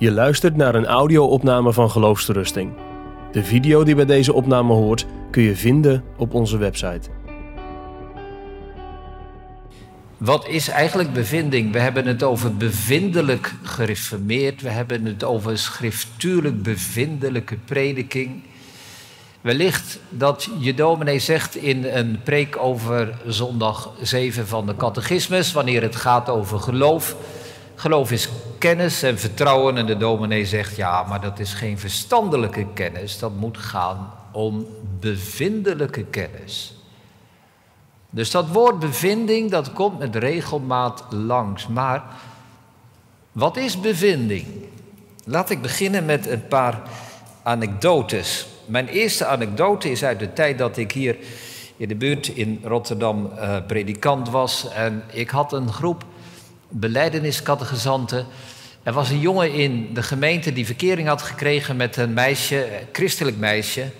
Je luistert naar een audio-opname van Geloofsterusting. De video die bij deze opname hoort kun je vinden op onze website. Wat is eigenlijk bevinding? We hebben het over bevindelijk gereformeerd. We hebben het over schriftuurlijk bevindelijke prediking. Wellicht dat je dominee zegt in een preek over zondag 7 van de catechismus, wanneer het gaat over geloof. Geloof is kennis en vertrouwen. En de dominee zegt, ja, maar dat is geen verstandelijke kennis. Dat moet gaan om bevindelijke kennis. Dus dat woord bevinding, dat komt met regelmaat langs. Maar wat is bevinding? Laat ik beginnen met een paar anekdotes. Mijn eerste anekdote is uit de tijd dat ik hier in de buurt in Rotterdam uh, predikant was. En ik had een groep beleideniskattegezanten. Er was een jongen in de gemeente die verkering had gekregen met een meisje, een christelijk meisje.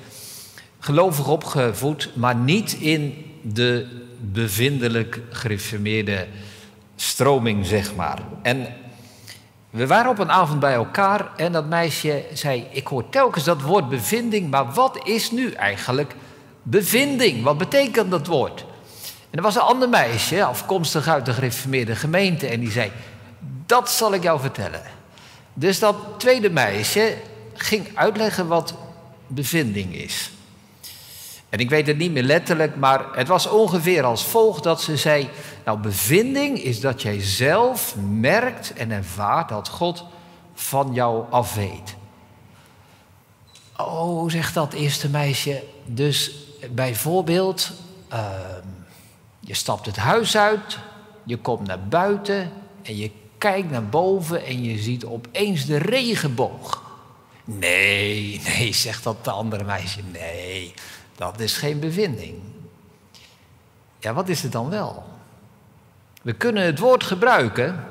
Gelovig opgevoed, maar niet in de bevindelijk gereformeerde stroming, zeg maar. En we waren op een avond bij elkaar en dat meisje zei: Ik hoor telkens dat woord bevinding, maar wat is nu eigenlijk bevinding? Wat betekent dat woord? En er was een ander meisje, afkomstig uit de gereformeerde gemeente, en die zei: Dat zal ik jou vertellen. Dus dat tweede meisje ging uitleggen wat bevinding is. En ik weet het niet meer letterlijk, maar het was ongeveer als volgt dat ze zei: Nou, bevinding is dat jij zelf merkt en ervaart dat God van jou af weet. Oh, zegt dat eerste meisje. Dus bijvoorbeeld, uh, je stapt het huis uit, je komt naar buiten en je kijkt naar boven en je ziet opeens de regenboog. Nee, nee, zegt dat de andere meisje. Nee, dat is geen bevinding. Ja, wat is het dan wel? We kunnen het woord gebruiken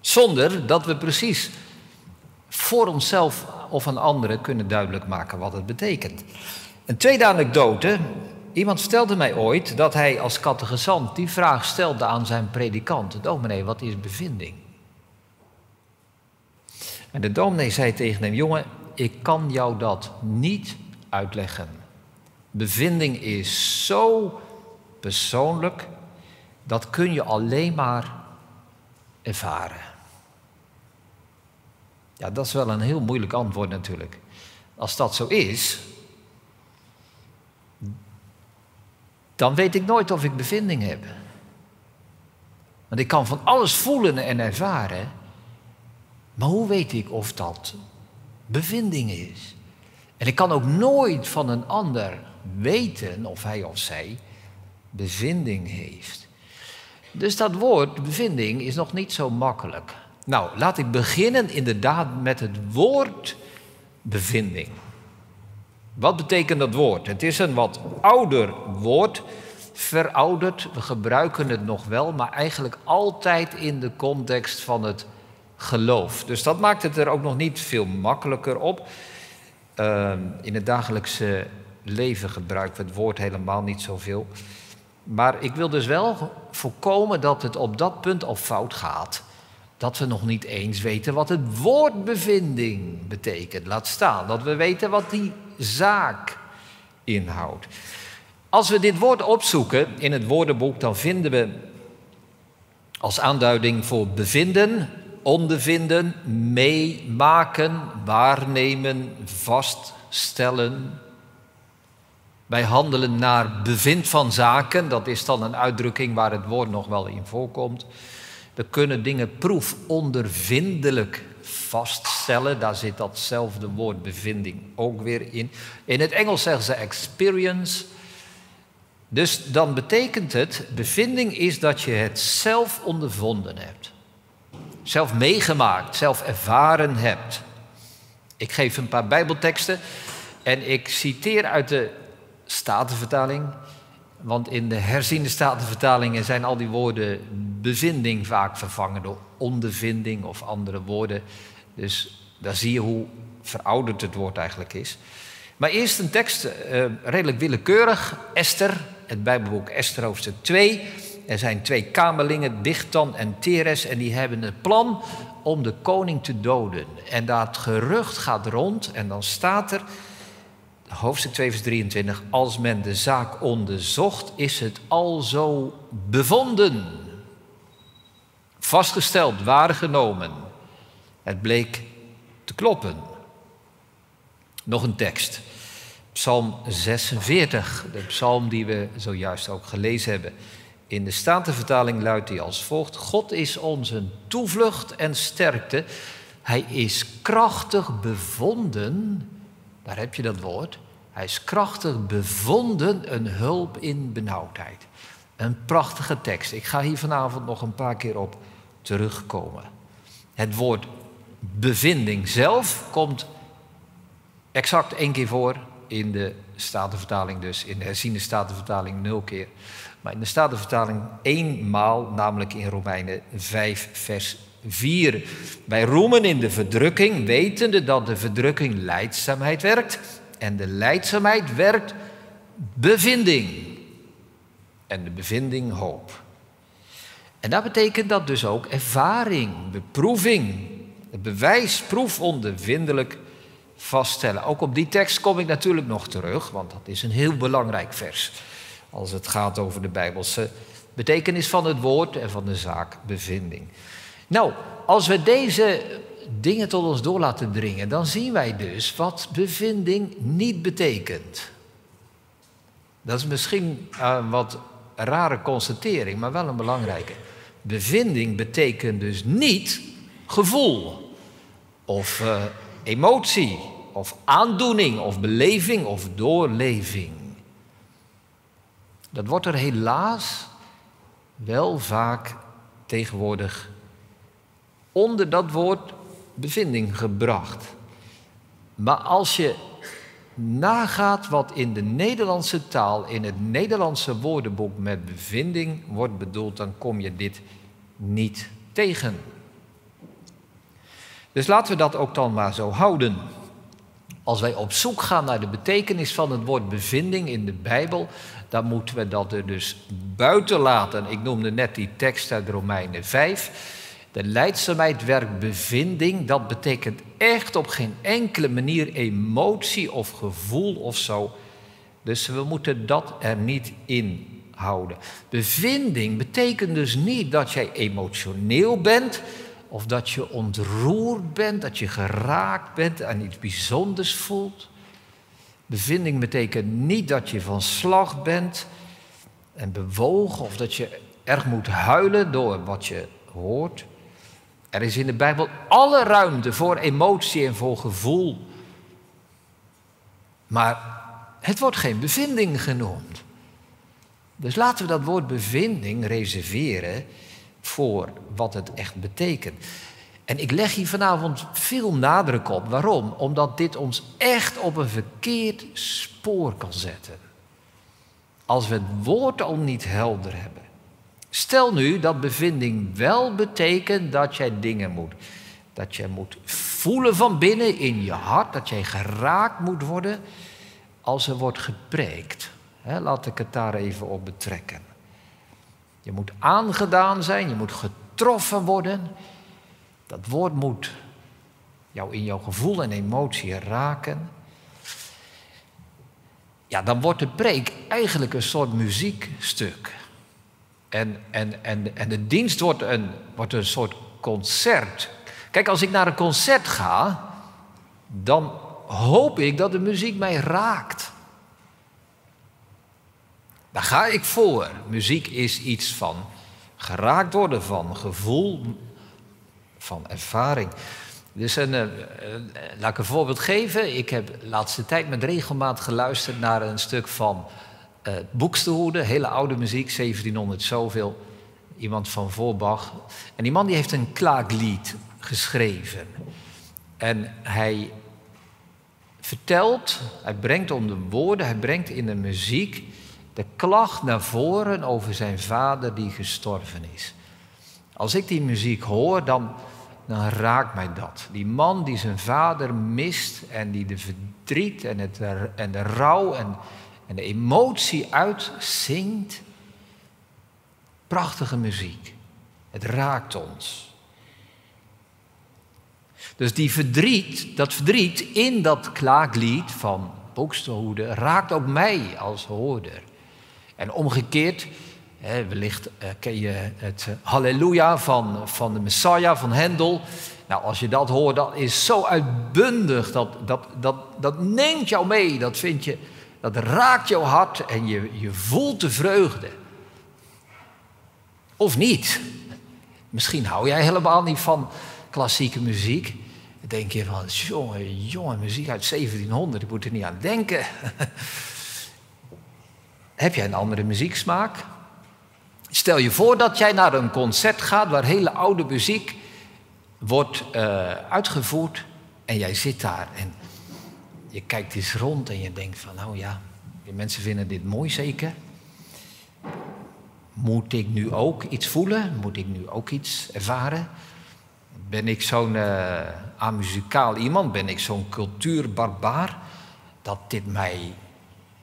zonder dat we precies voor onszelf of aan anderen kunnen duidelijk maken wat het betekent. Een tweede anekdote. Iemand vertelde mij ooit dat hij als catechizant die vraag stelde aan zijn predikant. Dominee, wat is bevinding? En de dominee zei tegen hem, jongen, ik kan jou dat niet uitleggen. Bevinding is zo persoonlijk, dat kun je alleen maar ervaren. Ja, dat is wel een heel moeilijk antwoord natuurlijk. Als dat zo is, dan weet ik nooit of ik bevinding heb. Want ik kan van alles voelen en ervaren, maar hoe weet ik of dat bevinding is? En ik kan ook nooit van een ander weten of hij of zij bevinding heeft. Dus dat woord bevinding is nog niet zo makkelijk. Nou, laat ik beginnen inderdaad met het woord bevinding. Wat betekent dat woord? Het is een wat ouder woord, verouderd. We gebruiken het nog wel, maar eigenlijk altijd in de context van het geloof. Dus dat maakt het er ook nog niet veel makkelijker op. Uh, in het dagelijkse leven gebruiken we het woord helemaal niet zoveel. Maar ik wil dus wel voorkomen dat het op dat punt al fout gaat. Dat we nog niet eens weten wat het woord bevinding betekent. Laat staan dat we weten wat die zaak inhoudt. Als we dit woord opzoeken in het woordenboek, dan vinden we als aanduiding voor bevinden, ondervinden, meemaken, waarnemen, vaststellen, wij handelen naar bevind van zaken. Dat is dan een uitdrukking waar het woord nog wel in voorkomt. We kunnen dingen proefondervindelijk vaststellen. Daar zit datzelfde woord bevinding ook weer in. In het Engels zeggen ze experience. Dus dan betekent het, bevinding is dat je het zelf ondervonden hebt. Zelf meegemaakt, zelf ervaren hebt. Ik geef een paar Bijbelteksten en ik citeer uit de Statenvertaling. Want in de herziende Statenvertalingen zijn al die woorden bevinding vaak vervangen door ondervinding of andere woorden. Dus daar zie je hoe verouderd het woord eigenlijk is. Maar eerst een tekst, uh, redelijk willekeurig, Esther, het Bijbelboek Esther hoofdstuk 2. Er zijn twee kamerlingen, Dichtan en Teres, en die hebben het plan om de koning te doden. En dat gerucht gaat rond en dan staat er, hoofdstuk 2 vers 23, als men de zaak onderzocht, is het al zo bevonden. Vastgesteld, waargenomen. Het bleek te kloppen. Nog een tekst. Psalm 46, de psalm die we zojuist ook gelezen hebben. In de Statenvertaling luidt hij als volgt: God is onze toevlucht en sterkte. Hij is krachtig bevonden. Daar heb je dat woord. Hij is krachtig bevonden, een hulp in benauwdheid. Een prachtige tekst. Ik ga hier vanavond nog een paar keer op terugkomen. Het woord bevinding zelf komt exact één keer voor in de Statenvertaling dus. In de herziende Statenvertaling nul keer. Maar in de Statenvertaling eenmaal, namelijk in Romeinen 5 vers 4. Wij roemen in de verdrukking, wetende dat de verdrukking leidzaamheid werkt. En de leidzaamheid werkt bevinding. En de bevinding hoop. En dat betekent dat dus ook ervaring, beproeving, het bewijs, proefondervindelijk vaststellen. Ook op die tekst kom ik natuurlijk nog terug, want dat is een heel belangrijk vers. Als het gaat over de Bijbelse betekenis van het woord en van de zaak bevinding. Nou, als we deze dingen tot ons door laten dringen, dan zien wij dus wat bevinding niet betekent. Dat is misschien een wat rare constatering, maar wel een belangrijke. Bevinding betekent dus niet gevoel of uh, emotie of aandoening of beleving of doorleving. Dat wordt er helaas wel vaak tegenwoordig onder dat woord bevinding gebracht. Maar als je nagaat wat in de Nederlandse taal, in het Nederlandse woordenboek met bevinding wordt bedoeld, dan kom je dit niet tegen. Dus laten we dat ook dan maar zo houden. Als wij op zoek gaan naar de betekenis van het woord bevinding in de Bijbel, dan moeten we dat er dus buiten laten. Ik noemde net die tekst uit Romeinen 5. De leidzaamheid werkt bevinding, dat betekent echt op geen enkele manier emotie of gevoel of zo. Dus we moeten dat er niet in houden. Bevinding betekent dus niet dat jij emotioneel bent, of dat je ontroerd bent, dat je geraakt bent en iets bijzonders voelt. Bevinding betekent niet dat je van slag bent en bewogen of dat je erg moet huilen door wat je hoort. Er is in de Bijbel alle ruimte voor emotie en voor gevoel. Maar het wordt geen bevinding genoemd. Dus laten we dat woord bevinding reserveren voor wat het echt betekent. En ik leg hier vanavond veel nadruk op. Waarom? Omdat dit ons echt op een verkeerd spoor kan zetten. Als we het woord al niet helder hebben. Stel nu dat bevinding wel betekent dat jij dingen moet. Dat jij moet voelen van binnen in je hart, dat jij geraakt moet worden als er wordt gepreekt. laat ik het daar even op betrekken. Je moet aangedaan zijn, je moet getroffen worden. Dat woord moet jou in jouw gevoel en emotie raken. Ja, dan wordt de preek eigenlijk een soort muziekstuk. En, en, en, en de dienst wordt een, wordt een soort concert. Kijk, als ik naar een concert ga, dan hoop ik dat de muziek mij raakt. Daar ga ik voor. Muziek is iets van geraakt worden, van gevoel, van ervaring. Dus een, uh, laat ik een voorbeeld geven. Ik heb de laatste tijd met regelmaat geluisterd naar een stuk van uh, hele oude muziek, 1700 zoveel. Iemand van Voorbach. En die man die heeft een klaaglied geschreven. En hij vertelt, hij brengt onder woorden, hij brengt in de muziek de klacht naar voren over zijn vader die gestorven is. Als ik die muziek hoor, dan, dan raakt mij dat. Die man die zijn vader mist en die de verdriet en, het, en de rouw en, de, en de emotie uitzingt. Prachtige muziek. Het raakt ons. Dus die verdriet, dat verdriet in dat klaaglied van Boeksterhoede raakt ook mij als hoorder. En omgekeerd, hè, wellicht eh, ken je het eh, Halleluja van, van de Messiah van Hendel. Nou, als je dat hoort, dat is zo uitbundig. Dat, dat, dat, dat neemt jou mee. Dat, vind je, dat raakt jouw hart en je, je voelt de vreugde. Of niet. Misschien hou jij helemaal niet van klassieke muziek. Dan denk je van, jongen, jonge muziek uit 1700, ik moet er niet aan denken. Heb jij een andere muzieksmaak? Stel je voor dat jij naar een concert gaat waar hele oude muziek wordt uh, uitgevoerd en jij zit daar en je kijkt eens rond en je denkt van, nou ja, die mensen vinden dit mooi zeker. Moet ik nu ook iets voelen? Moet ik nu ook iets ervaren? Ben ik zo'n uh, amuzikaal iemand? Ben ik zo'n cultuurbarbaar dat dit mij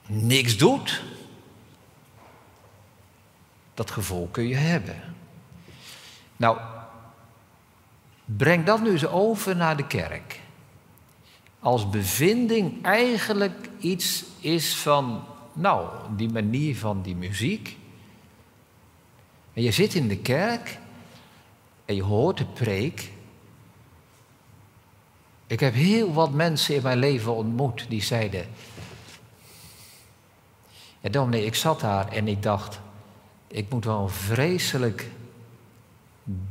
niks doet? Dat gevoel kun je hebben. Nou, breng dat nu eens over naar de kerk. Als bevinding eigenlijk iets is van, nou, die manier van die muziek. En je zit in de kerk en je hoort de preek. Ik heb heel wat mensen in mijn leven ontmoet die zeiden. Ja, dominee, ik zat daar en ik dacht, ik moet wel vreselijk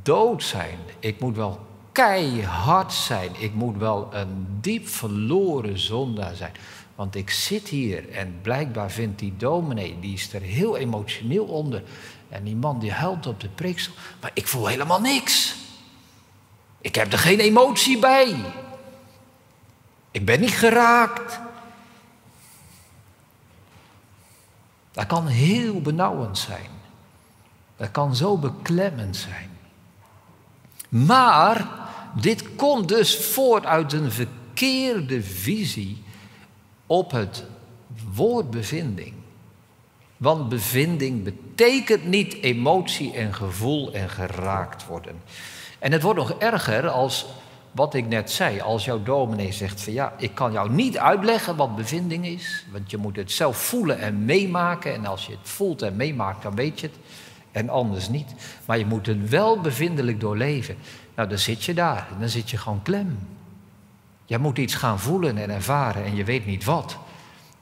dood zijn. Ik moet wel keihard zijn. Ik moet wel een diep verloren zondaar zijn. Want ik zit hier en blijkbaar vindt die dominee, die is er heel emotioneel onder. En die man die huilt op de preeksel. Maar ik voel helemaal niks. Ik heb er geen emotie bij. Ik ben niet geraakt. Dat kan heel benauwend zijn. Dat kan zo beklemmend zijn. Maar dit komt dus voort uit een verkeerde visie op het woord bevinding. Want bevinding betekent niet emotie en gevoel en geraakt worden. En het wordt nog erger als wat ik net zei, als jouw dominee zegt van ja, ik kan jou niet uitleggen wat bevinding is, want je moet het zelf voelen en meemaken en als je het voelt en meemaakt, dan weet je het en anders niet. Maar je moet het wel bevindelijk doorleven. Nou, dan zit je daar en dan zit je gewoon klem. Je moet iets gaan voelen en ervaren en je weet niet wat.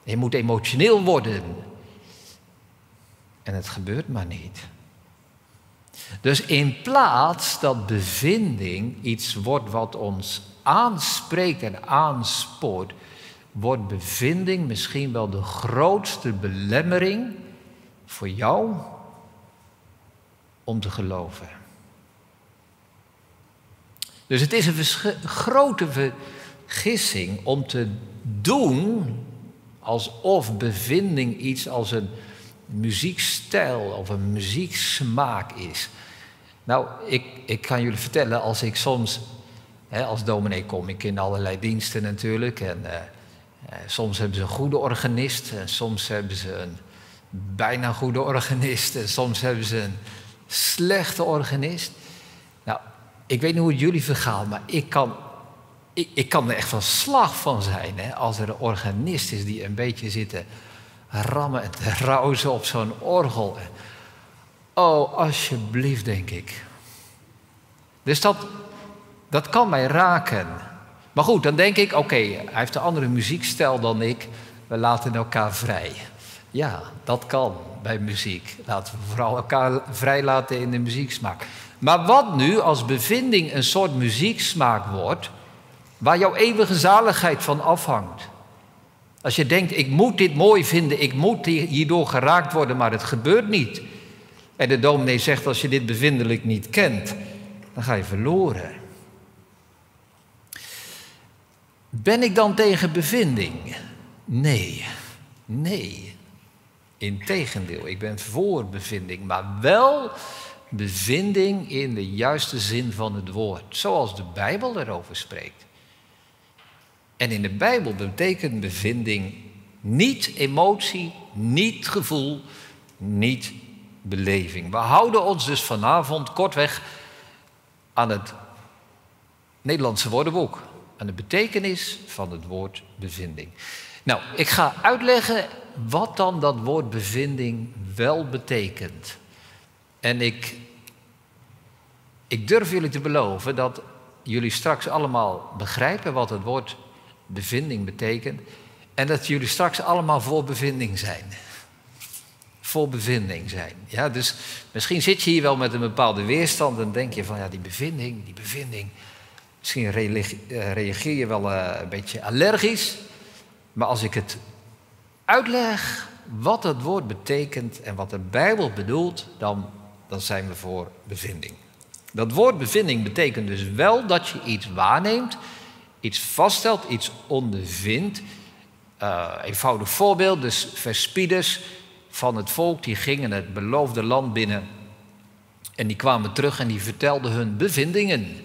Je moet emotioneel worden. En het gebeurt maar niet. Dus in plaats dat bevinding iets wordt wat ons aanspreekt en aanspoort, wordt bevinding misschien wel de grootste belemmering voor jou om te geloven. Dus het is een grote vergissing om te doen alsof bevinding iets als een muziekstijl of een muzieksmaak is. Nou, ik, ik kan jullie vertellen, als ik soms, hè, als dominee kom ik in allerlei diensten natuurlijk. En uh, soms hebben ze een goede organist en soms hebben ze een bijna goede organist en soms hebben ze een slechte organist. Nou, ik weet niet hoe het jullie vergaat, maar ik kan, ik, ik kan er echt van slag van zijn hè, als er een organist is die een beetje zit te rammen en te rauzen op zo'n orgel. Oh, alsjeblieft, denk ik. Dus dat, dat kan mij raken. Maar goed, dan denk ik, oké, hij heeft een andere muziekstijl dan ik. We laten elkaar vrij. Ja, dat kan bij muziek. Laten we vooral elkaar vrijlaten in de muzieksmaak. Maar wat nu als bevinding een soort muzieksmaak wordt, waar jouw eeuwige zaligheid van afhangt? Als je denkt, ik moet dit mooi vinden, ik moet hierdoor geraakt worden, maar het gebeurt niet. En de dominee zegt, als je dit bevindelijk niet kent, dan ga je verloren. Ben ik dan tegen bevinding? Nee, nee. Integendeel, ik ben voor bevinding, maar wel bevinding in de juiste zin van het woord, zoals de Bijbel erover spreekt. En in de Bijbel betekent bevinding niet emotie, niet gevoel, niet beleving. We houden ons dus vanavond kortweg aan het Nederlandse woordenboek. Aan de betekenis van het woord bevinding. Nou, ik ga uitleggen wat dan dat woord bevinding wel betekent. En ik, ik durf jullie te beloven dat jullie straks allemaal begrijpen wat het woord bevinding betekent. En dat jullie straks allemaal voor bevinding zijn. Voor bevinding zijn. Ja, dus misschien zit je hier wel met een bepaalde weerstand en denk je van ja, die bevinding, die bevinding. Misschien eh, reageer je wel eh, een beetje allergisch. Maar als ik het uitleg wat het woord betekent en wat de Bijbel bedoelt, dan, dan zijn we voor bevinding. Dat woord bevinding betekent dus wel dat je iets waarneemt, iets vaststelt, iets ondervindt. Uh, eenvoudig voorbeeld, dus verspieders van het volk die gingen het beloofde land binnen en die kwamen terug en die vertelden hun bevindingen.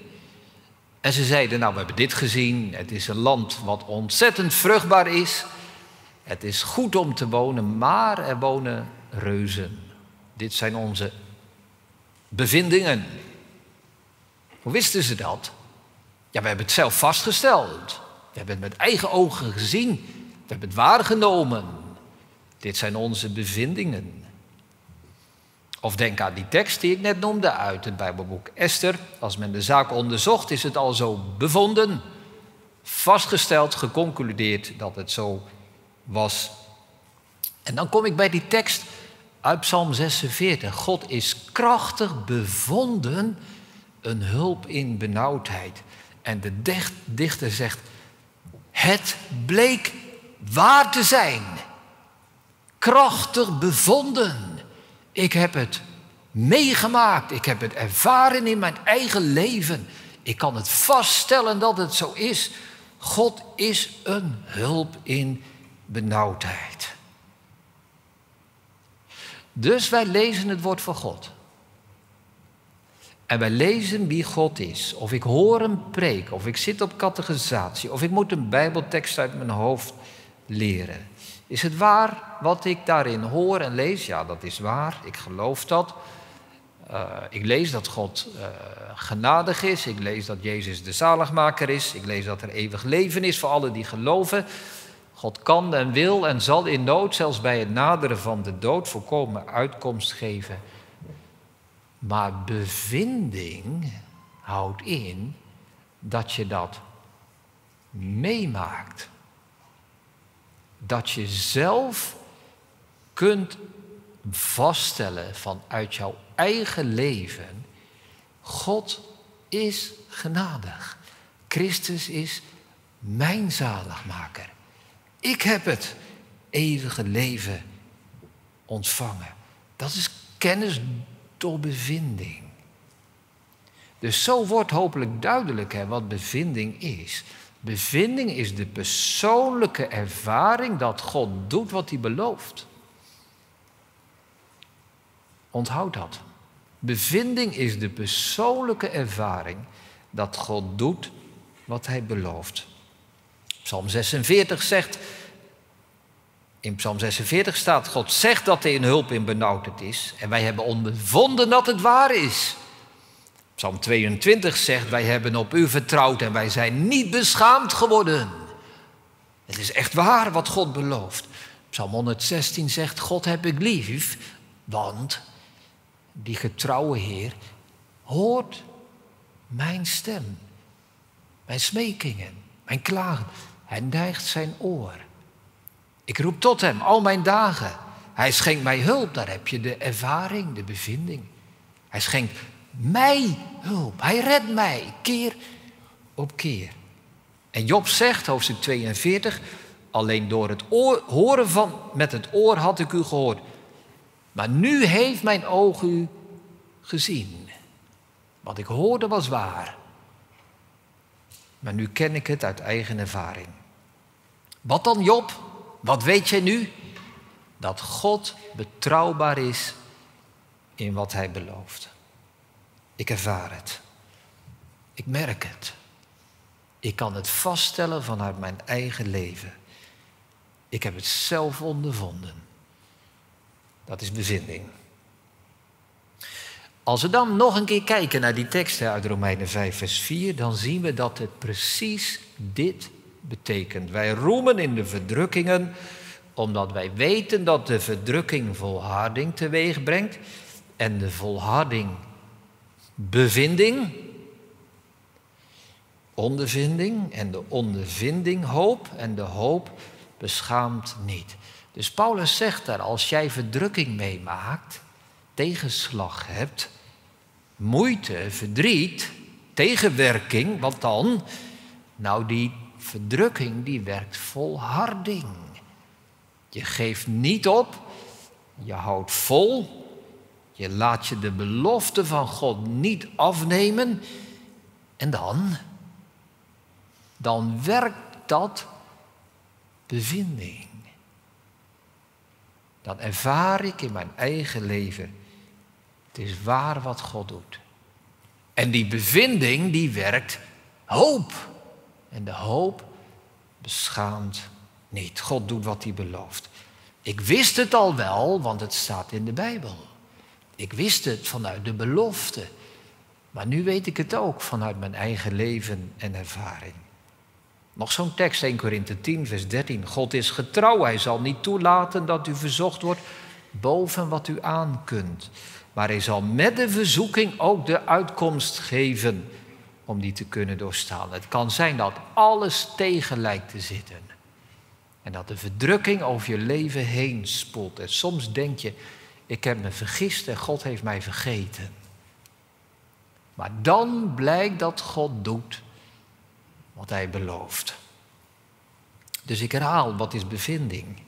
En ze zeiden, nou we hebben dit gezien, het is een land wat ontzettend vruchtbaar is. Het is goed om te wonen, maar er wonen reuzen. Dit zijn onze bevindingen. Hoe wisten ze dat? Ja, we hebben het zelf vastgesteld. We hebben het met eigen ogen gezien. We hebben het waargenomen. Dit zijn onze bevindingen. Of denk aan die tekst die ik net noemde uit het Bijbelboek Esther. Als men de zaak onderzocht, is het al zo bevonden, vastgesteld, geconcludeerd dat het zo was. En dan kom ik bij die tekst uit Psalm 46. God is krachtig bevonden, een hulp in benauwdheid. En de dichter zegt, het bleek waar te zijn. Krachtig bevonden. Ik heb het meegemaakt. Ik heb het ervaren in mijn eigen leven. Ik kan het vaststellen dat het zo is. God is een hulp in benauwdheid. Dus wij lezen het woord van God. En wij lezen wie God is. Of ik hoor hem preken, of ik zit op categorisatie, of ik moet een Bijbeltekst uit mijn hoofd leren. Is het waar wat ik daarin hoor en lees? Ja, dat is waar. Ik geloof dat. Uh, ik lees dat God uh, genadig is. Ik lees dat Jezus de zaligmaker is. Ik lees dat er eeuwig leven is voor allen die geloven. God kan en wil en zal in nood, zelfs bij het naderen van de dood, volkomen uitkomst geven. Maar bevinding houdt in dat je dat meemaakt dat je zelf kunt vaststellen vanuit jouw eigen leven, God is genadig. Christus is mijn zaligmaker. Ik heb het eeuwige leven ontvangen. Dat is kennis door bevinding. Dus zo wordt hopelijk duidelijk hè, wat bevinding is. Bevinding is de persoonlijke ervaring dat God doet wat hij belooft. Onthoud dat. Bevinding is de persoonlijke ervaring dat God doet wat hij belooft. Psalm 46 zegt, in Psalm 46 staat, God zegt dat hij een hulp in benauwdheid is en wij hebben ondervonden dat het waar is. Psalm 22 zegt, wij hebben op u vertrouwd en wij zijn niet beschaamd geworden. Het is echt waar wat God belooft. Psalm 116 zegt, God heb ik lief, want die getrouwe Heer hoort mijn stem, mijn smekingen, mijn klagen. Hij neigt zijn oor. Ik roep tot hem al mijn dagen. Hij schenkt mij hulp, daar heb je de ervaring, de bevinding. Hij schenkt mij hulp. Hij redt mij keer op keer. En Job zegt, hoofdstuk 42, alleen door het oor, horen van met het oor had ik u gehoord. Maar nu heeft mijn oog u gezien. Wat ik hoorde was waar. Maar nu ken ik het uit eigen ervaring. Wat dan Job? Wat weet jij nu? Dat God betrouwbaar is in wat hij belooft. Ik ervaar het. Ik merk het. Ik kan het vaststellen vanuit mijn eigen leven. Ik heb het zelf ondervonden. Dat is bevinding. Als we dan nog een keer kijken naar die teksten uit Romeinen 5, vers 4, dan zien we dat het precies dit betekent. Wij roemen in de verdrukkingen, omdat wij weten dat de verdrukking volharding teweeg brengt en de volharding bevinding, ondervinding en de ondervinding hoop en de hoop beschaamt niet. Dus Paulus zegt daar, als jij verdrukking meemaakt, tegenslag hebt, moeite, verdriet, tegenwerking, wat dan? Nou, die verdrukking die werkt volharding. Je geeft niet op, je houdt vol, je laat je de belofte van God niet afnemen en dan, dan werkt dat bevinding. Dan ervaar ik in mijn eigen leven, het is waar wat God doet. En die bevinding die werkt hoop. En de hoop beschaamt niet. God doet wat hij belooft. Ik wist het al wel, want het staat in de Bijbel. Ik wist het vanuit de belofte. Maar nu weet ik het ook vanuit mijn eigen leven en ervaring. Nog zo'n tekst, 1 Korinthe 10, vers 13. God is getrouw, hij zal niet toelaten dat u verzocht wordt boven wat u aan kunt. Maar hij zal met de verzoeking ook de uitkomst geven om die te kunnen doorstaan. Het kan zijn dat alles tegen lijkt te zitten. En dat de verdrukking over je leven heen spoelt. En soms denk je, ik heb me vergist en God heeft mij vergeten. Maar dan blijkt dat God doet wat hij belooft. Dus ik herhaal, wat is bevinding?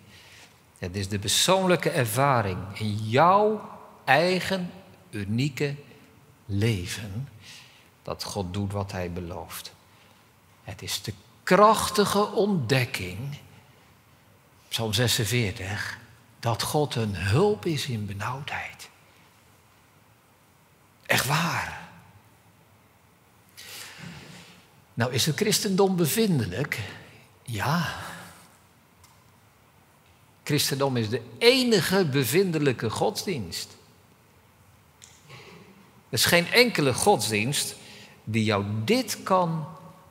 Het is de persoonlijke ervaring in jouw eigen unieke leven dat God doet wat hij belooft. Het is de krachtige ontdekking, Psalm 46, dat God een hulp is in benauwdheid. Echt waar. Nou is het christendom bevindelijk? Ja. Christendom is de enige bevindelijke godsdienst. Er is geen enkele godsdienst die jou dit kan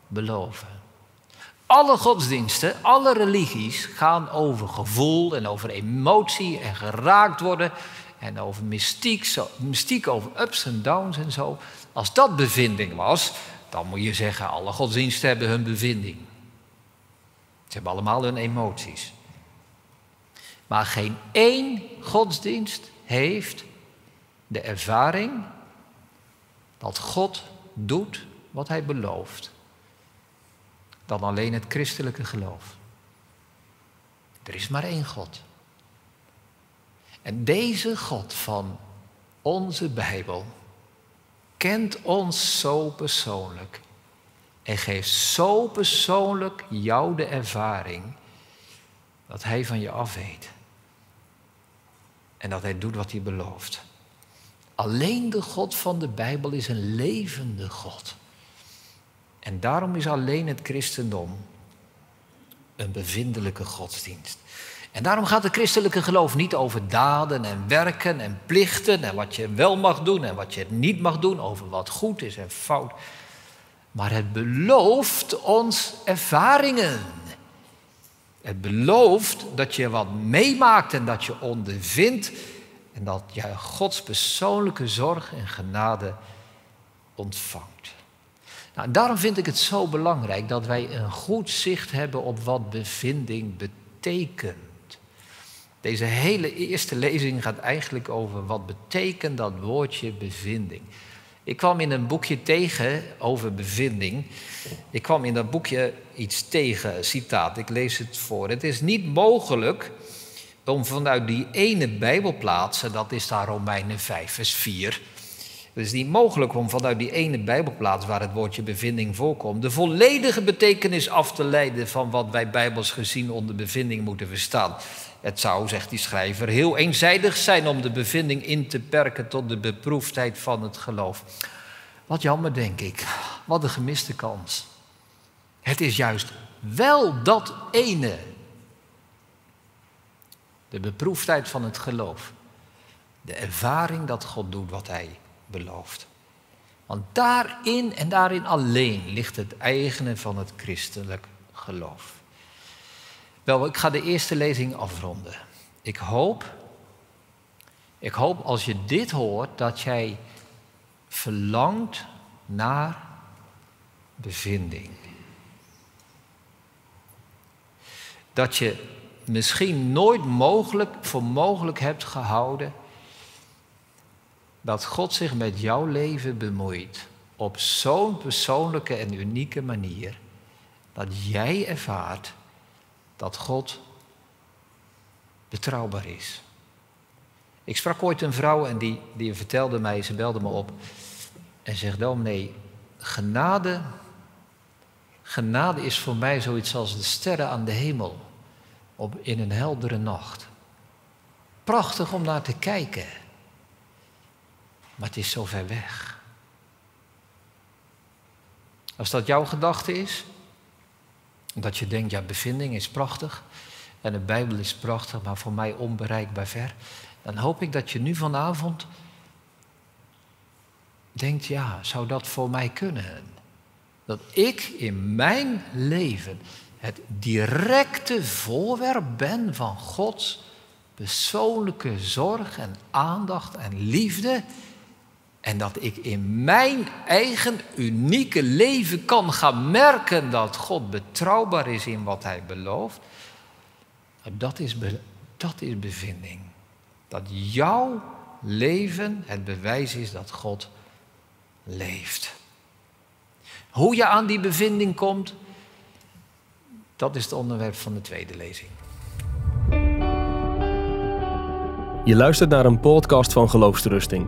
beloven. Alle godsdiensten, alle religies gaan over gevoel en over emotie en geraakt worden en over mystiek, zo, mystiek over ups en downs en zo. Als dat bevinding was, dan moet je zeggen, alle godsdiensten hebben hun bevinding. Ze hebben allemaal hun emoties. Maar geen één godsdienst heeft de ervaring dat God doet wat hij belooft, dan alleen het christelijke geloof. Er is maar één God. En deze God van onze Bijbel kent ons zo persoonlijk en geeft zo persoonlijk jou de ervaring dat Hij van je af weet. En dat Hij doet wat Hij belooft. Alleen de God van de Bijbel is een levende God. En daarom is alleen het christendom een bevindelijke godsdienst. En daarom gaat het christelijke geloof niet over daden en werken en plichten en wat je wel mag doen en wat je niet mag doen, over wat goed is en fout. Maar het belooft ons ervaringen. Het belooft dat je wat meemaakt en dat je ondervindt en dat je Gods persoonlijke zorg en genade ontvangt. Nou, daarom vind ik het zo belangrijk dat wij een goed zicht hebben op wat bevinding betekent. Deze hele eerste lezing gaat eigenlijk over wat betekent dat woordje bevinding. Ik kwam in een boekje tegen over bevinding. Ik kwam in dat boekje iets tegen, citaat, ik lees het voor. Het is niet mogelijk om vanuit die ene Bijbelplaats, dat is daar Romeinen 5, vers 4. Het is niet mogelijk om vanuit die ene Bijbelplaats waar het woordje bevinding voorkomt, de volledige betekenis af te leiden van wat wij Bijbels gezien onder bevinding moeten verstaan. Het zou, zegt die schrijver, heel eenzijdig zijn om de bevinding in te perken tot de beproefdheid van het geloof. Wat jammer, denk ik. Wat een gemiste kans. Het is juist wel dat ene de beproefdheid van het geloof. De ervaring dat God doet wat Hij belooft. Want daarin en daarin alleen ligt het eigene van het christelijk geloof. Wel, ik ga de eerste lezing afronden. Ik hoop, ik hoop als je dit hoort, dat jij verlangt naar bevinding. Dat je misschien nooit mogelijk voor mogelijk hebt gehouden dat God zich met jouw leven bemoeit op zo'n persoonlijke en unieke manier dat jij ervaart dat God betrouwbaar is. Ik sprak ooit een vrouw en die, die vertelde mij, ze belde me op en zegt: nee, genade, genade is voor mij zoiets als de sterren aan de hemel op, in een heldere nacht. Prachtig om naar te kijken, maar het is zo ver weg. Als dat jouw gedachte is, dat je denkt, ja, bevinding is prachtig en de Bijbel is prachtig, maar voor mij onbereikbaar ver, dan hoop ik dat je nu vanavond denkt, ja, zou dat voor mij kunnen? Dat ik in mijn leven het directe voorwerp ben van Gods persoonlijke zorg en aandacht en liefde. En dat ik in mijn eigen unieke leven kan gaan merken dat God betrouwbaar is in wat Hij belooft. Dat is, dat is bevinding. Dat jouw leven het bewijs is dat God leeft. Hoe je aan die bevinding komt, dat is het onderwerp van de tweede lezing. Je luistert naar een podcast van Geloofsterusting.